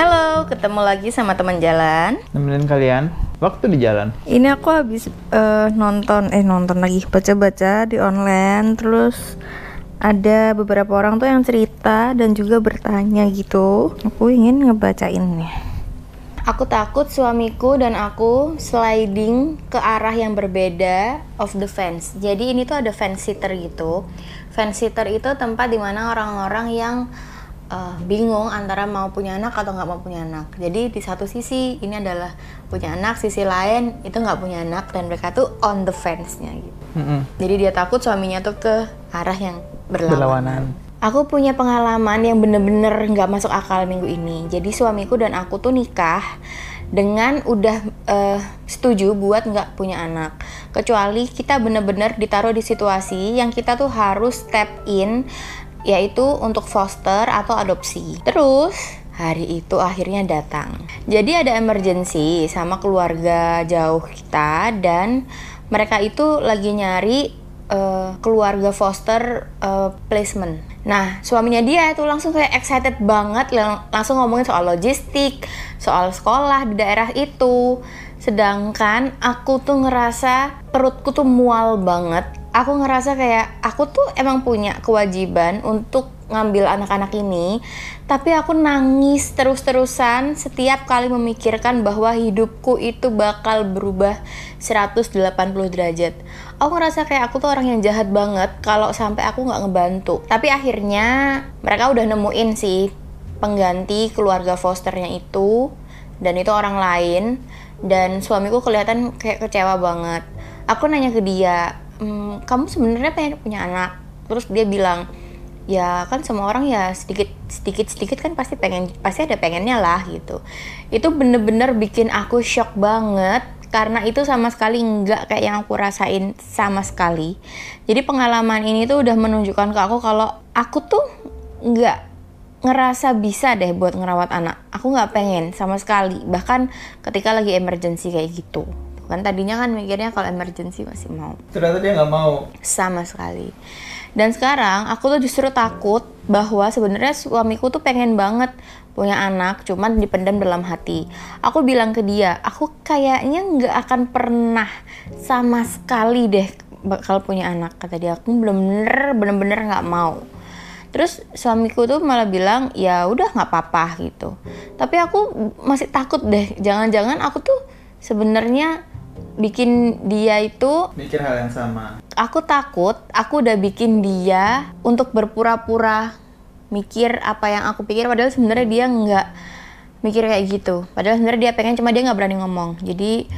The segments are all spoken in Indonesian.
Halo, ketemu lagi sama teman jalan. nemenin kalian waktu di jalan. Ini aku habis eh, nonton, eh nonton lagi, baca-baca di online, terus ada beberapa orang tuh yang cerita dan juga bertanya gitu. Aku ingin ngebacainnya. Aku takut suamiku dan aku sliding ke arah yang berbeda of the fence. Jadi ini tuh ada fence sitter gitu. Fence sitter itu tempat di mana orang-orang yang uh, bingung antara mau punya anak atau nggak mau punya anak. Jadi di satu sisi ini adalah punya anak, sisi lain itu nggak punya anak dan mereka tuh on the fence-nya gitu. Mm-mm. Jadi dia takut suaminya tuh ke arah yang berlawanan. Berlawanan. Aku punya pengalaman yang bener-bener nggak masuk akal minggu ini. Jadi suamiku dan aku tuh nikah dengan udah eh, setuju buat nggak punya anak. Kecuali kita bener-bener ditaruh di situasi yang kita tuh harus step in, yaitu untuk foster atau adopsi. Terus hari itu akhirnya datang. Jadi ada emergency sama keluarga jauh kita dan mereka itu lagi nyari eh, keluarga foster eh, placement. Nah, suaminya dia itu langsung kayak excited banget, lang- langsung ngomongin soal logistik, soal sekolah di daerah itu. Sedangkan aku tuh ngerasa perutku tuh mual banget. Aku ngerasa kayak aku tuh emang punya kewajiban untuk ngambil anak-anak ini, tapi aku nangis terus-terusan setiap kali memikirkan bahwa hidupku itu bakal berubah 180 derajat. Aku ngerasa kayak aku tuh orang yang jahat banget kalau sampai aku nggak ngebantu. Tapi akhirnya mereka udah nemuin sih pengganti keluarga fosternya itu dan itu orang lain dan suamiku kelihatan kayak kecewa banget. Aku nanya ke dia, "Hmm, kamu sebenarnya pengen punya anak? Terus dia bilang, ya kan semua orang ya sedikit sedikit sedikit kan pasti pengen pasti ada pengennya lah gitu. Itu bener-bener bikin aku shock banget karena itu sama sekali nggak kayak yang aku rasain sama sekali. Jadi pengalaman ini tuh udah menunjukkan ke aku kalau aku tuh nggak ngerasa bisa deh buat ngerawat anak. Aku nggak pengen sama sekali bahkan ketika lagi emergency kayak gitu kan tadinya kan mikirnya kalau emergency masih mau Ternyata dia nggak mau. sama sekali. Dan sekarang aku tuh justru takut bahwa sebenarnya suamiku tuh pengen banget punya anak, cuman dipendam dalam hati. Aku bilang ke dia, aku kayaknya nggak akan pernah sama sekali deh bakal punya anak. Kata dia, aku bener-bener bener-bener nggak mau. Terus suamiku tuh malah bilang ya udah nggak apa-apa gitu. Tapi aku masih takut deh, jangan-jangan aku tuh sebenarnya bikin dia itu Mikir hal yang sama. aku takut aku udah bikin dia untuk berpura-pura mikir apa yang aku pikir padahal sebenarnya dia nggak mikir kayak gitu. Padahal sebenarnya dia pengen cuma dia nggak berani ngomong. Jadi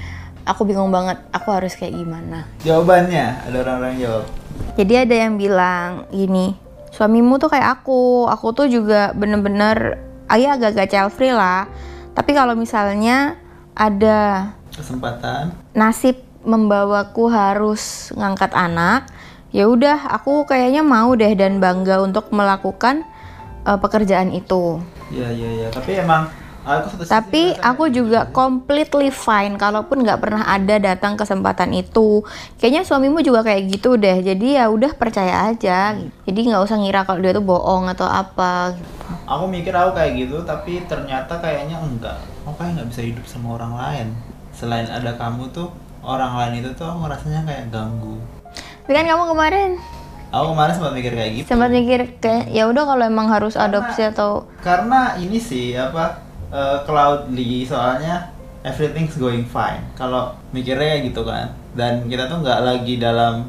aku bingung banget aku harus kayak gimana. Jawabannya ada orang-orang jawab. jadi ada yang bilang gini suamimu tuh kayak aku. Aku tuh juga bener-bener ayah agak-agak child free lah. Tapi kalau misalnya ada Kesempatan. nasib membawaku harus ngangkat anak, ya udah aku kayaknya mau deh dan bangga untuk melakukan uh, pekerjaan itu. Iya iya iya. Tapi emang aku satu Tapi aku juga completely fine kalaupun nggak pernah ada datang kesempatan itu. Kayaknya suamimu juga kayak gitu deh. Jadi ya udah percaya aja. Jadi nggak usah ngira kalau dia tuh bohong atau apa. aku mikir aku kayak gitu tapi ternyata kayaknya enggak aku kayak nggak bisa hidup sama orang lain selain ada kamu tuh orang lain itu tuh aku ngerasanya kayak ganggu. Tapi kan kamu kemarin aku kemarin sempat mikir kayak gitu. Sempat mikir kayak ya udah kalau emang harus Karena- adopsi atau karena ini sih apa eh, cloudly soalnya everything's going fine. Kalau mikirnya kayak gitu kan. Dan kita tuh nggak lagi dalam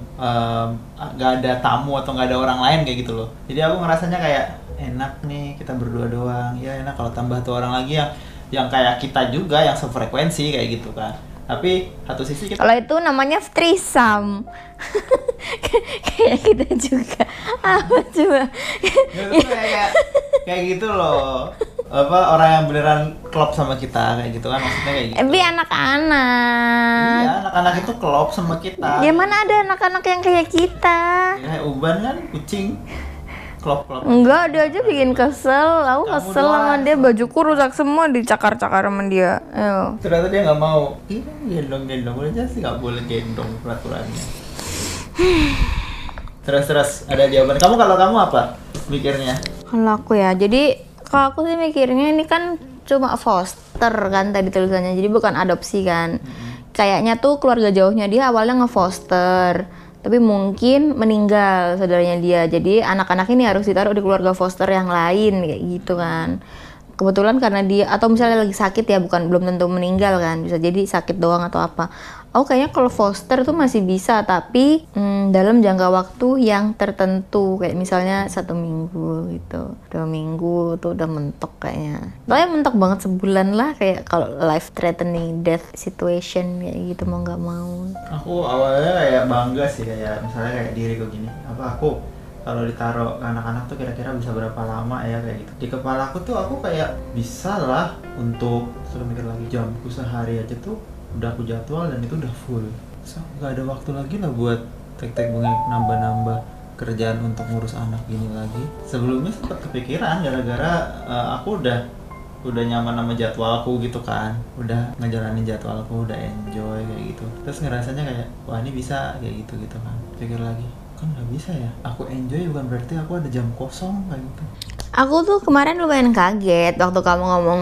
nggak ada tamu atau nggak ada orang lain kayak gitu loh. Jadi aku ngerasanya kayak enak nih kita berdua doang. Ya enak kalau tambah tuh orang lagi yang yang kayak kita juga yang sefrekuensi kayak gitu kan tapi satu sisi kita Kalau itu namanya threesome. kayak kita juga. Apa coba? Ya, kayak kayak gitu loh apa orang yang beneran klop sama kita kayak gitu kan maksudnya kayak gitu Tapi anak-anak. iya anak-anak itu klop sama kita Ya mana ada anak-anak yang kayak kita? Ya, kayak uban kan kucing klop klop. Enggak, dia aja bikin kesel. Aku Kamu kesel sama doang. dia, bajuku rusak semua dicakar-cakar sama dia. Ayo. ternyata dia nggak mau. Iya gendong gendong udah sih nggak boleh gendong peraturannya. Terus terus ada jawaban. Kamu kalau kamu apa mikirnya? Kalau aku ya, jadi kalau aku sih mikirnya ini kan cuma foster kan tadi tulisannya. Jadi bukan adopsi kan. Kayaknya tuh keluarga jauhnya dia awalnya ngefoster tapi mungkin meninggal saudaranya dia. Jadi anak-anak ini harus ditaruh di keluarga foster yang lain kayak gitu kan. Kebetulan karena dia atau misalnya lagi sakit ya bukan belum tentu meninggal kan. Bisa jadi sakit doang atau apa oh kayaknya kalau foster tuh masih bisa tapi hmm, dalam jangka waktu yang tertentu. Kayak misalnya satu minggu gitu. Dua minggu tuh udah mentok kayaknya. Pokoknya mentok banget sebulan lah kayak kalau life threatening death situation kayak gitu mau nggak mau. Aku awalnya kayak bangga sih kayak misalnya kayak diriku gini. Apa aku kalau ditaruh ke anak-anak tuh kira-kira bisa berapa lama ya kayak gitu. Di kepala aku tuh aku kayak bisa lah untuk sudah mikir lagi jamku sehari aja tuh udah aku jadwal dan itu udah full. So nggak ada waktu lagi lah buat tek-tek bengek nambah-nambah kerjaan untuk ngurus anak gini lagi. Sebelumnya sempat kepikiran gara-gara eh, aku udah udah nyaman sama jadwalku gitu kan. Udah ngejalanin jadwalku udah enjoy kayak gitu. Terus ngerasanya kayak wah ini bisa kayak gitu gitu kan. Pikir lagi kan nggak bisa ya? Aku enjoy bukan berarti aku ada jam kosong kayak gitu. Aku tuh kemarin lumayan kaget waktu kamu ngomong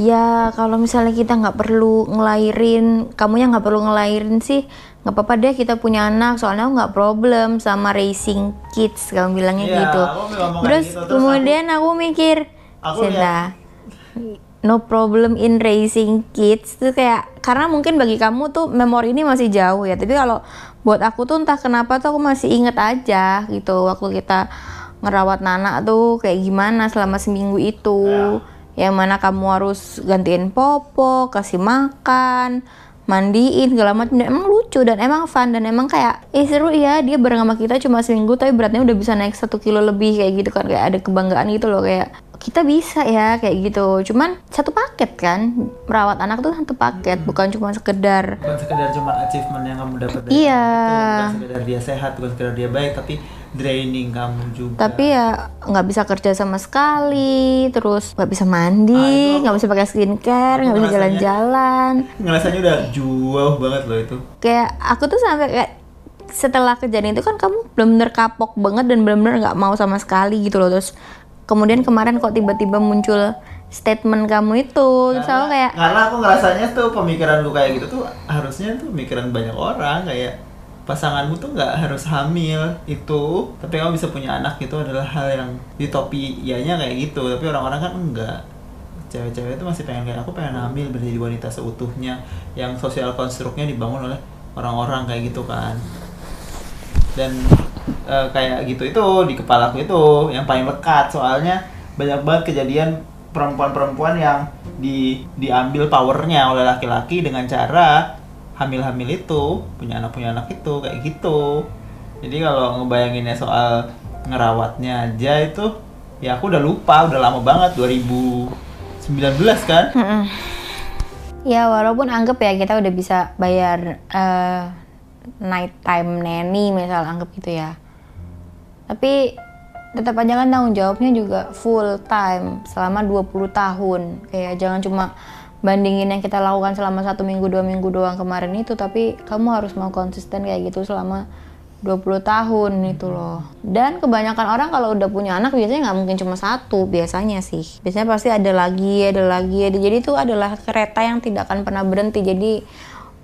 ya kalau misalnya kita nggak perlu ngelahirin, kamunya nggak perlu ngelahirin sih nggak apa-apa deh kita punya anak soalnya nggak problem sama raising kids kamu bilangnya Iya, gitu. Terus gitu, terus kemudian aku, mikir, Aku Sinta, no problem in raising kids. Tuh kayak karena mungkin bagi kamu tuh memori ini masih jauh ya tapi kalau buat aku tuh entah kenapa tuh aku masih inget aja gitu waktu kita ngerawat Nana tuh kayak gimana selama seminggu itu yang mana kamu harus gantiin popo kasih makan mandiin segala macam. Dan emang lucu dan emang fun dan emang kayak eh seru ya dia bareng sama kita cuma seminggu tapi beratnya udah bisa naik satu kilo lebih kayak gitu kan. Kayak ada kebanggaan gitu loh kayak kita bisa ya kayak gitu. Cuman satu paket kan merawat anak tuh satu paket bukan cuma sekedar bukan sekedar cuma achievement yang kamu dapat dari Iya. itu bukan sekedar dia sehat bukan sekedar dia baik tapi draining kamu juga. Tapi ya nggak bisa kerja sama sekali terus nggak bisa mandi Ah, nggak bisa pakai skincare nggak bisa jalan-jalan. Ngerasanya udah jauh banget loh itu. Kayak aku tuh sampai kayak setelah kejadian itu kan kamu benar-benar kapok banget dan benar-benar nggak mau sama sekali gitu loh. Terus kemudian kemarin kok tiba-tiba muncul statement kamu itu. Terus aku kayak karena aku ngerasanya tuh pemikiranku kayak gitu tuh harusnya tuh pemikiran banyak orang kayak pasanganmu tuh nggak harus hamil itu tapi kamu bisa punya anak itu adalah hal yang utopianya kayak gitu. Tapi orang-orang kan enggak. Cewek-cewek itu masih pengen kayak aku pengen hamil menjadi wanita seutuhnya. Yang sosial konstruknya dibangun oleh orang-orang kayak gitu kan. Dan eh, kayak gitu itu di kepalaku itu yang paling lekat. Soalnya banyak banget kejadian perempuan-perempuan yang di diambil powernya oleh laki-laki dengan cara hamil-hamil itu punya anak punya anak itu kayak gitu jadi kalau ngebayanginnya soal ngerawatnya aja itu ya aku udah lupa udah lama banget 2019 kan Mm-mm. Ya walaupun anggap ya kita udah bisa bayar eh, nighttime nanny misal anggap gitu ya. Tapi tetap aja kan tanggung jawabnya juga full time selama 20 tahun. Kayak jangan cuma bandingin yang kita lakukan selama satu minggu dua minggu doang kemarin itu tapi kamu harus mau konsisten kayak gitu selama 20 tahun itu loh. Dan kebanyakan orang kalau udah punya anak biasanya nggak mungkin cuma satu biasanya sih. Biasanya pasti ada lagi ada lagi ada. Jadi itu adalah kereta yang tidak akan pernah berhenti. Jadi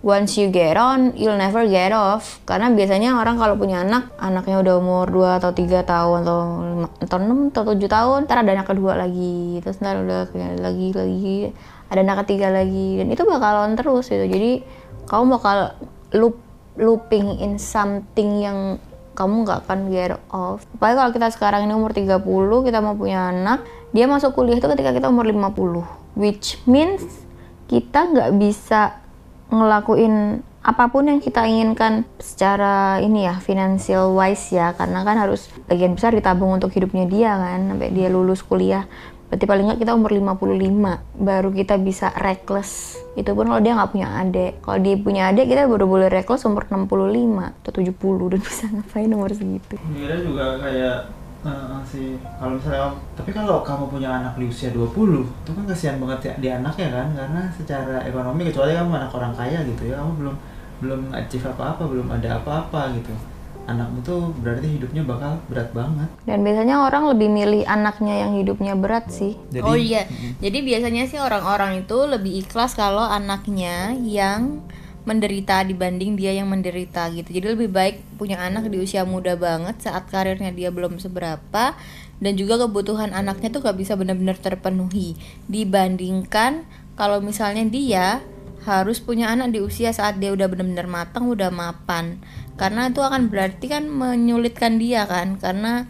once you get on you'll never get off. Karena biasanya orang kalau punya anak anaknya udah umur 2 atau 3 tahun atau 5, atau 6 atau 7 tahun ntar ada anak kedua lagi. Terus ntar udah lagi lagi ada anak ketiga lagi dan itu bakalan terus gitu jadi kamu bakal loop looping in something yang kamu nggak akan get off. Apalagi kalau kita sekarang ini umur 30, kita mau punya anak, dia masuk kuliah itu ketika kita umur 50. Which means kita nggak bisa ngelakuin apa pun yang kita inginkan secara ini ya financial wise ya karena kan harus bagian besar ditabung untuk hidupnya dia kan sampai dia lulus kuliah berarti paling nggak kita umur 55 baru kita bisa reckless. Itu pun kalau dia nggak punya adik kalau dia punya adik kita baru boleh reckless umur 65 atau 70 dan bisa ngapain umur segitu. Mira juga kayak eh, sih kalau misalnya tapi kalau kamu punya anak di usia 20 itu kan kasihan banget ya di anaknya kan? Karena secara ekonomi kecuali kamu anak orang kaya gitu ya kamu belum belum achieve apa-apa belum ada apa-apa gitu anakmu tuh berarti hidupnya bakal berat banget Dan biasanya orang lebih milih anaknya yang hidupnya berat sih. Jadi- oh iya, jadi biasanya sih orang-orang itu lebih ikhlas kalau anaknya yang menderita dibanding dia yang menderita gitu. Jadi lebih baik punya anak di usia muda banget saat karirnya dia belum seberapa dan juga kebutuhan anaknya tuh gak bisa benar-benar terpenuhi dibandingkan kalau misalnya dia harus punya anak di usia saat dia udah benar-benar matang, udah mapan. Karena itu akan berarti kan menyulitkan dia kan. Karena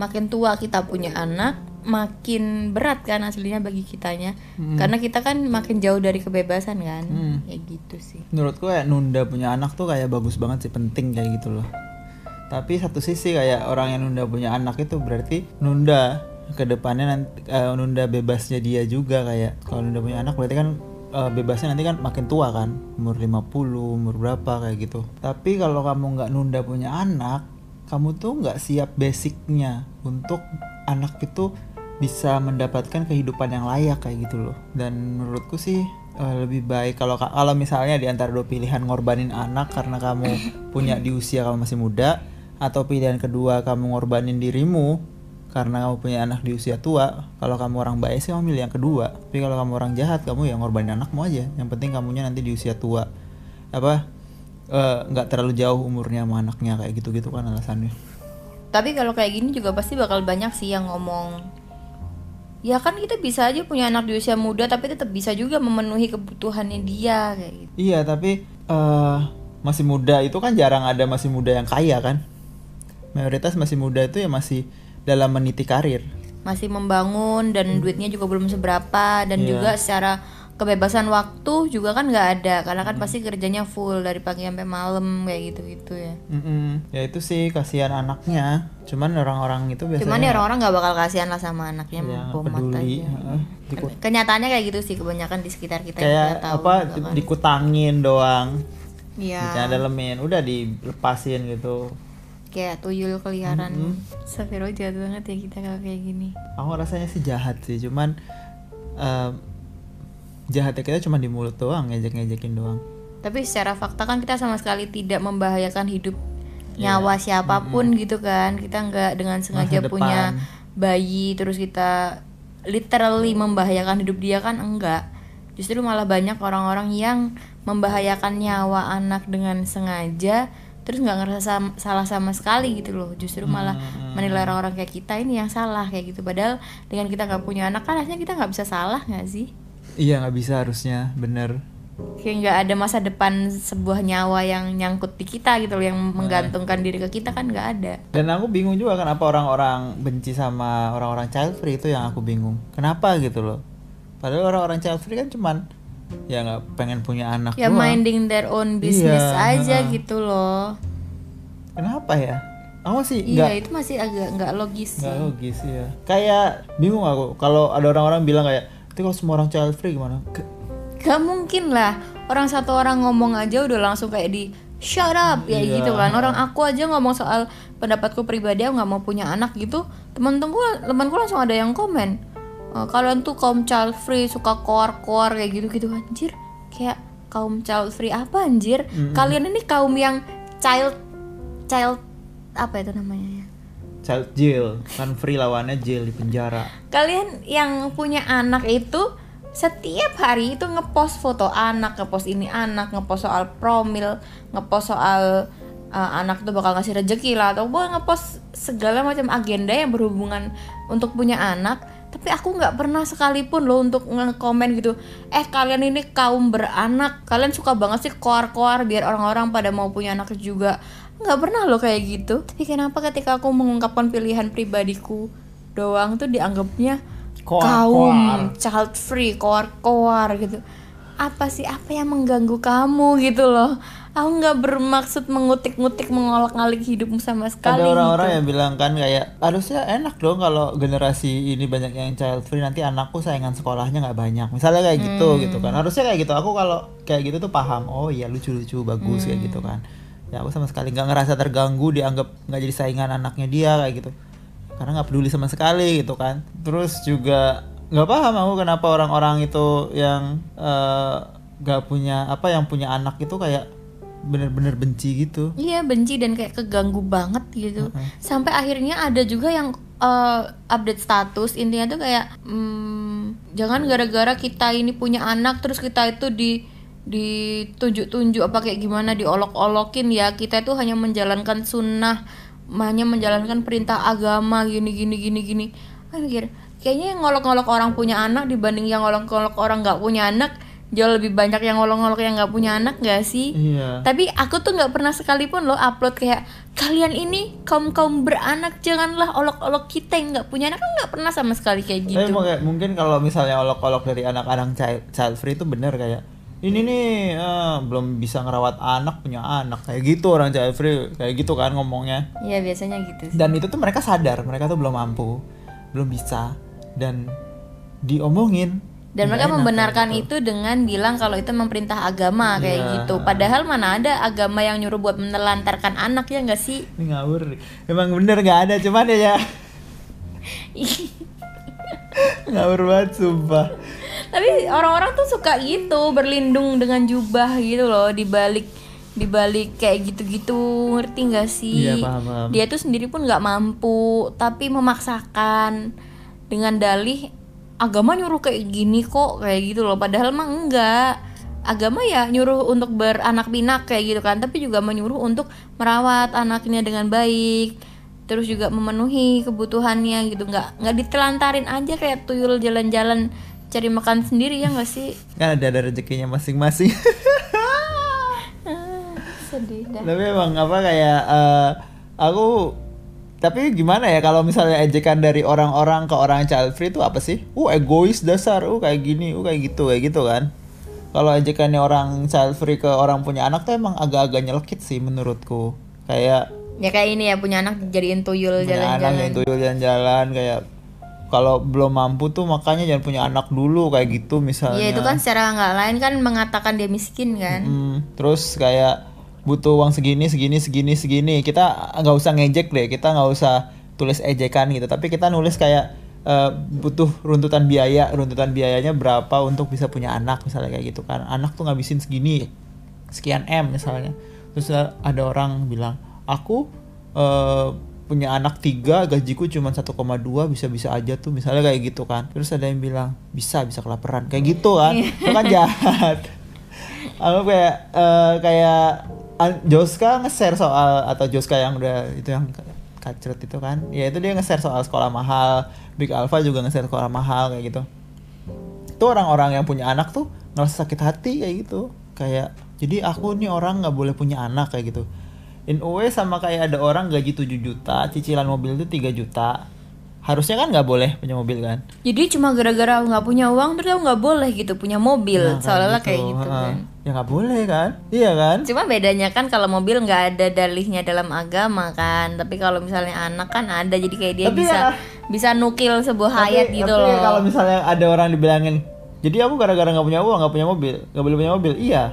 makin tua kita punya anak makin berat kan aslinya bagi kitanya. Karena kita kan makin jauh dari kebebasan kan. Hmm. ya gitu sih. Menurutku kayak nunda punya anak tuh kayak bagus banget sih penting kayak gitu loh. Tapi satu sisi kayak orang yang nunda punya anak itu berarti nunda ke depannya nanti eh, nunda bebasnya dia juga kayak. Kalau nunda punya anak berarti kan eh, bebasnya nanti kan makin tua kan umur 50 umur berapa kayak gitu. Tapi kalau kamu nggak nunda punya anak kamu tuh nggak siap basicnya untuk anak itu bisa mendapatkan kehidupan yang layak kayak gitu loh. Dan menurutku sih eh, lebih baik kalau ka- kalau misalnya di antara dua pilihan ngorbanin anak karena kamu punya di usia kamu masih muda atau pilihan kedua kamu ngorbanin dirimu karena kamu punya anak di usia tua kalau kamu orang baik sih kamu milih yang kedua. Tapi kalau kamu orang jahat kamu ya ngorbanin anakmu aja. Yang penting kamunya nanti di usia tua. Apa eh, nggak terlalu jauh umurnya sama anaknya kayak gitu gitu kan alasannya. Tapi kalau kayak gini juga pasti bakal banyak sih yang ngomong ya kan kita bisa aja punya anak di usia muda tapi tetap bisa juga memenuhi kebutuhannya dia kayak gitu. Iya, tapi eh masih muda itu kan jarang ada masih muda yang kaya kan. Mayoritas masih muda itu ya masih dalam meniti karir. masih membangun dan duitnya juga belum seberapa dan Iya. juga secara kebebasan waktu juga kan nggak ada karena kan pasti kerjanya full dari pagi sampai malam kayak gitu gitu ya Mm-mm. Ya itu sih kasihan anaknya. Cuman orang-orang itu biasanya cuman ya orang-orang nggak bakal kasihan lah sama anaknya ya, peduli. aja. Diku- kenyataannya kayak gitu sih kebanyakan di sekitar kita kayak tahu apa juga kan. dikutangin doang. Iya. Dicana dalemin, udah dilepasin gitu. Kayak tuyul keliaran. Safiro jahat banget ya kita kalau kayak gini. Aku rasanya sih jahat sih, cuman em, jahatnya kita cuma di mulut doang, ngejek-ngejekin doang. tapi secara fakta kan kita sama sekali tidak membahayakan hidup Iya. nyawa siapa pun gitu kan. Kita nggak dengan sengaja punya bayi terus kita literally membahayakan hidup dia kan enggak. Justru malah banyak orang-orang yang membahayakan nyawa anak dengan sengaja terus nggak ngerasa sam- salah sama sekali gitu loh justru malah Hmm. menilai orang-orang kayak kita ini yang salah kayak gitu padahal dengan kita nggak punya anak kan harusnya kita nggak bisa salah nggak sih Iya nggak bisa harusnya, bener. kayak nggak ada masa depan sebuah nyawa yang nyangkut di kita gitu loh yang menggantungkan diri ke kita kan nggak ada Dan aku bingung juga kenapa orang-orang benci sama orang-orang child free itu yang aku bingung. Kenapa gitu loh? Padahal orang-orang child free kan cuman ya nggak pengen punya anak ya doang. minding their own business Iya, aja heeh. gitu loh Kenapa ya? Aku sih iya nggak itu masih agak nggak logis nggak logis ya. Kayak bingung aku kalau ada orang-orang bilang kayak, "Tapi kalau semua orang child free gimana?" Ke- gak mungkin lah orang satu orang ngomong aja udah langsung kayak di shut up ya Iya. gitu kan orang aku aja ngomong soal pendapatku pribadi aku nggak mau punya anak gitu teman-temanku temanku langsung ada yang komen "Eh, kalian tuh kaum child free suka koar-koar kayak gitu gitu anjir kayak kaum child free apa anjir? Kalian ini kaum yang child child apa itu namanya ya? Child jail, kan free lawannya jail di penjara. kalian yang punya anak itu setiap hari itu ngepost foto anak, ngepost ini anak, ngepost soal promil, ngepost soal uh, anak tuh bakal ngasih rezeki lah. Atau gue ngepost segala macam agenda yang berhubungan untuk punya anak. Tapi aku nggak pernah sekalipun loh untuk nge-komen gitu. Eh kalian ini kaum beranak, kalian suka banget sih koar-koar biar orang-orang pada mau punya anak juga. Nggak pernah loh kayak gitu. Tapi kenapa ketika aku mengungkapkan pilihan pribadiku doang tuh dianggapnya Koar-koar. kaum child free koar-koar gitu apa sih apa yang mengganggu kamu gitu loh aku nggak bermaksud mengutik-ngutik mengolok-ngalik hidupmu sama sekali ada orang-orang gitu. yang bilang kan kayak harusnya enak dong kalau generasi ini banyak yang child free nanti anakku saingan sekolahnya nggak banyak misalnya kayak gitu Hmm. gitu kan harusnya kayak gitu aku kalau kayak gitu tuh paham oh iya lucu-lucu bagus kayak gitu Hmm. kan ya aku sama sekali nggak ngerasa terganggu dianggap nggak jadi saingan anaknya dia kayak gitu karena nggak peduli sama sekali gitu kan terus juga nggak paham aku kenapa orang-orang itu yang eh, nggak punya apa yang punya anak itu kayak bener-bener benci gitu. Iya benci dan kayak keganggu banget gitu. Sampai akhirnya ada juga yang eh, update status. Intinya tuh kayak hmm, jangan gara-gara kita ini punya anak terus kita itu di ditunjuk-tunjuk apa kayak gimana diolok-olokin ya. Kita itu hanya menjalankan sunnah hanya menjalankan perintah agama gini gini gini gini. Aku mikir kayaknya yang ngolok-ngolok orang punya anak dibanding yang ngolok-ngolok orang nggak punya anak jauh lebih banyak yang ngolok-ngolok yang nggak punya anak gak sih? Iya. Tapi aku tuh nggak pernah sekalipun loh upload kayak kalian ini kaum kaum beranak janganlah olok-olok kita yang nggak punya anak. Kan nggak pernah sama sekali kayak Tapi gitu. mau kayak- mungkin kalau misalnya olok-olok dari anak-anak child, child free itu bener kayak ini nih eh, belum bisa ngerawat anak punya anak. Kayak gitu orang child free kayak gitu kan ngomongnya. Iya biasanya gitu sih. dan itu tuh mereka sadar mereka tuh belum mampu belum bisa dan diomongin Dan mereka enak membenarkan kayak gitu. itu dengan bilang kalau itu memperintah agama kayak Iya. gitu. Padahal mana ada agama yang nyuruh buat menelantarkan anak ya nggak sih? ini ngawur emang bener nggak ada cuman ya ya ngawur banget sumpah Tapi orang-orang tuh suka gitu berlindung dengan jubah gitu loh di balik di balik kayak gitu-gitu ngerti nggak sih? Iya, paham, paham. Dia tuh sendiri pun nggak mampu tapi memaksakan dengan dalih agama nyuruh kayak gini kok kayak gitu loh. Padahal mah enggak. Agama ya nyuruh untuk beranak pinak kayak gitu kan. Tapi juga menyuruh untuk merawat anaknya dengan baik. Terus juga memenuhi kebutuhannya gitu. Nggak nggak ditelantarin aja kayak tuyul jalan-jalan cari makan sendiri ya nggak sih? Kan ada ada rezekinya masing-masing. Ah, sedih dah. Tapi emang apa kayak eh, aku tapi gimana ya kalau misalnya ejekan dari orang-orang ke orang child free itu apa sih? Uh egois dasar, uh kayak gini, uh kayak gitu, kayak gitu kan. Kalau ejekannya orang child free ke orang punya anak tuh emang agak-agak nyelekit sih menurutku. Kayak ya kayak ini ya punya anak dijadiin tuyul anak jalan-jalan yang tuyul jalan-jalan kayak kalau belum mampu tuh makanya jangan punya anak dulu kayak gitu misalnya. ya itu kan secara nggak lain kan mengatakan dia miskin kan Hmm, terus kayak butuh uang segini segini segini segini. Kita nggak usah ngejek deh kita nggak usah tulis ejekan gitu. Tapi kita nulis kayak eh, butuh runtutan biaya. Runtutan biayanya berapa untuk bisa punya anak misalnya kayak gitu kan. Anak tuh ngabisin segini sekian m misalnya. Terus ada orang bilang aku eh, punya anak tiga gajiku cuma 1,2 bisa bisa aja tuh misalnya kayak gitu kan. Terus ada yang bilang bisa bisa kelaparan. Kayak gitu kan. Itu kan jahat. Aku kayak eh, kayak Joska nge-share soal atau Joska yang udah itu yang kacret itu kan? Ya itu dia nge-share soal sekolah mahal. Big Alpha juga nge-share sekolah mahal kayak gitu. Itu orang-orang yang punya anak tuh ngerasa sakit hati kayak gitu. Kayak jadi aku nih orang nggak boleh punya anak kayak gitu. In a way sama kayak ada orang gaji 7 juta cicilan mobil itu 3 juta harusnya kan nggak boleh punya mobil kan? Jadi cuma gara-gara nggak punya uang terus aku nggak boleh gitu punya mobil. Nah, seolah-olah kayak gitu heeh. kan. Ya nggak boleh kan? Iya kan? Cuma bedanya kan kalau mobil nggak ada dalihnya dalam agama kan. Tapi kalau misalnya anak kan ada jadi kayak dia Tapi bisa ya- bisa nukil sebuah Tapi- hayat gitu tapi loh. ya kalau misalnya ada orang dibilangin jadi aku gara-gara nggak punya uang nggak punya mobil nggak boleh punya mobil. Iya.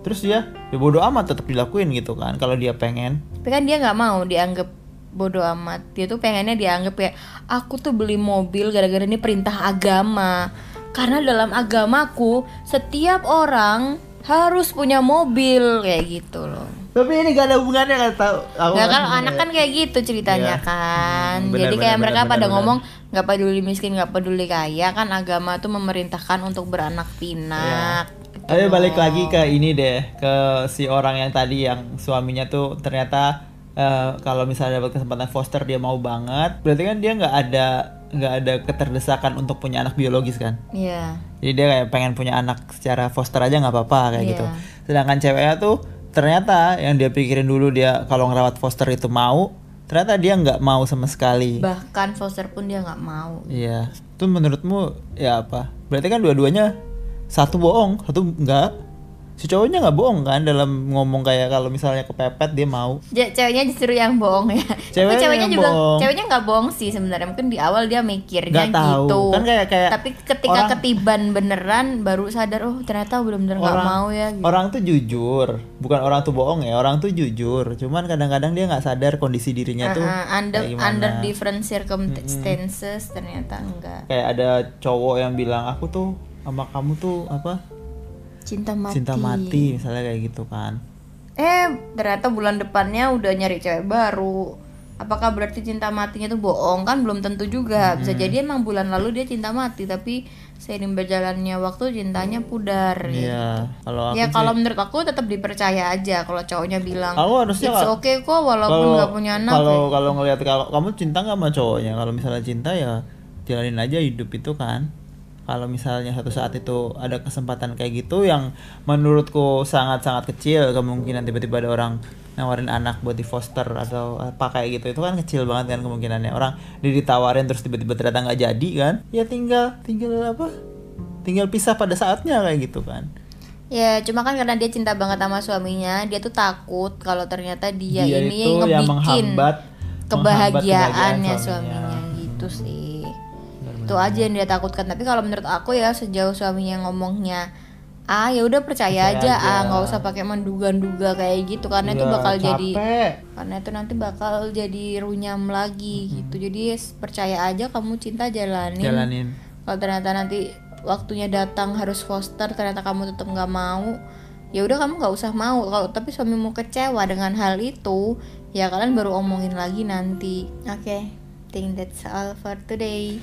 Terus dia ya bodoh amat tetap dilakuin gitu kan kalau dia pengen. Tapi kan dia nggak mau dianggap bodoh amat dia tuh pengennya dianggap kayak aku tuh beli mobil gara-gara ini perintah agama karena dalam agamaku setiap orang harus punya mobil kayak gitu loh tapi ini gak ada hubungannya kan tahu aku Nggak kan anak kan kayak gitu ceritanya Iya. kan. Hmm, benar, Jadi benar, kayak benar, mereka benar, pada benar. ngomong nggak peduli miskin, nggak peduli kaya kan agama tuh memerintahkan untuk beranak pinak. Gitu Tapi loh. balik lagi ke ini deh ke si orang yang tadi yang suaminya tuh ternyata eh, kalau misalnya dapat kesempatan foster dia mau banget berarti kan dia nggak ada nggak ada keterdesakan untuk punya anak biologis kan Iya. Jadi dia kayak pengen punya anak secara foster aja nggak apa-apa kayak Iya. gitu. Sedangkan ceweknya tuh ternyata yang dia pikirin dulu dia kalau ngerawat foster itu mau, ternyata dia nggak mau sama sekali. Bahkan foster pun dia nggak mau. Iya. Itu menurutmu ya apa? Berarti kan dua-duanya satu bohong, satu enggak. Si cowoknya nggak bohong kan dalam ngomong kayak kalau misalnya kepepet dia mau. Ja- ceweknya justru yang bohong ya. Ceweknya Tapi ceweknya juga bohong. ceweknya nggak bohong sih sebenarnya. Mungkin di awal dia mikirnya Nggak tahu. gitu. Kan kayak- kayak Tapi ketika orang- ketiban beneran baru sadar oh ternyata bener-bener nggak orang mau ya. Gitu. orang tuh jujur, bukan orang tuh bohong ya. Orang tuh jujur. Cuman kadang-kadang dia nggak sadar kondisi dirinya tuh Uh-uh, under kayak gimana. under different circumstances ternyata enggak kayak ada cowok yang bilang aku tuh sama kamu tuh apa cinta mati. Cinta mati misalnya kayak gitu kan. Eh ternyata bulan depannya udah nyari cewek baru. Apakah berarti cinta matinya tuh bohong? Kan belum tentu juga. Bisa jadi emang bulan lalu dia cinta mati tapi seiring berjalannya waktu cintanya pudar gitu. Iya, kalau aku ya sih- kalau menurut aku tetap dipercaya aja kalau cowoknya bilang Aku harusnya it's nggak- okay kok walaupun nggak punya anak. kalau ya." kalau ngelihat kalau kamu cinta nggak sama cowoknya? Kalau misalnya cinta ya jalanin aja hidup itu kan kalau misalnya satu saat itu ada kesempatan kayak gitu yang menurutku sangat sangat kecil kemungkinan tiba-tiba ada orang nawarin anak buat di foster atau apa kayak gitu itu kan kecil banget kan kemungkinannya orang dia ditawarin terus tiba-tiba ternyata nggak jadi kan ya tinggal tinggal apa tinggal pisah pada saatnya kayak gitu kan Ya cuma kan karena dia cinta banget sama suaminya, dia tuh takut kalau ternyata dia, Dia ini itu yang yang ngebikin menghambat- kebahagiaannya menghambat kebahagiaan suaminya. suaminya. gitu sih. Itu aja yang dia takutkan. Tapi kalau menurut aku ya sejauh suaminya ngomongnya ah ya udah percaya, Percaya aja, aja. ah nggak usah pakai menduga-duga kayak gitu karena itu Iya, bakal jadi capek. karena itu nanti bakal jadi runyam lagi gitu. Jadi yes, percaya aja kamu cinta jalanin. jalanin Kalau ternyata nanti waktunya datang harus foster ternyata kamu tetap nggak mau ya udah kamu nggak usah mau kalau tapi suamimu kecewa dengan hal itu ya kalian baru omongin lagi nanti oke think that's all for today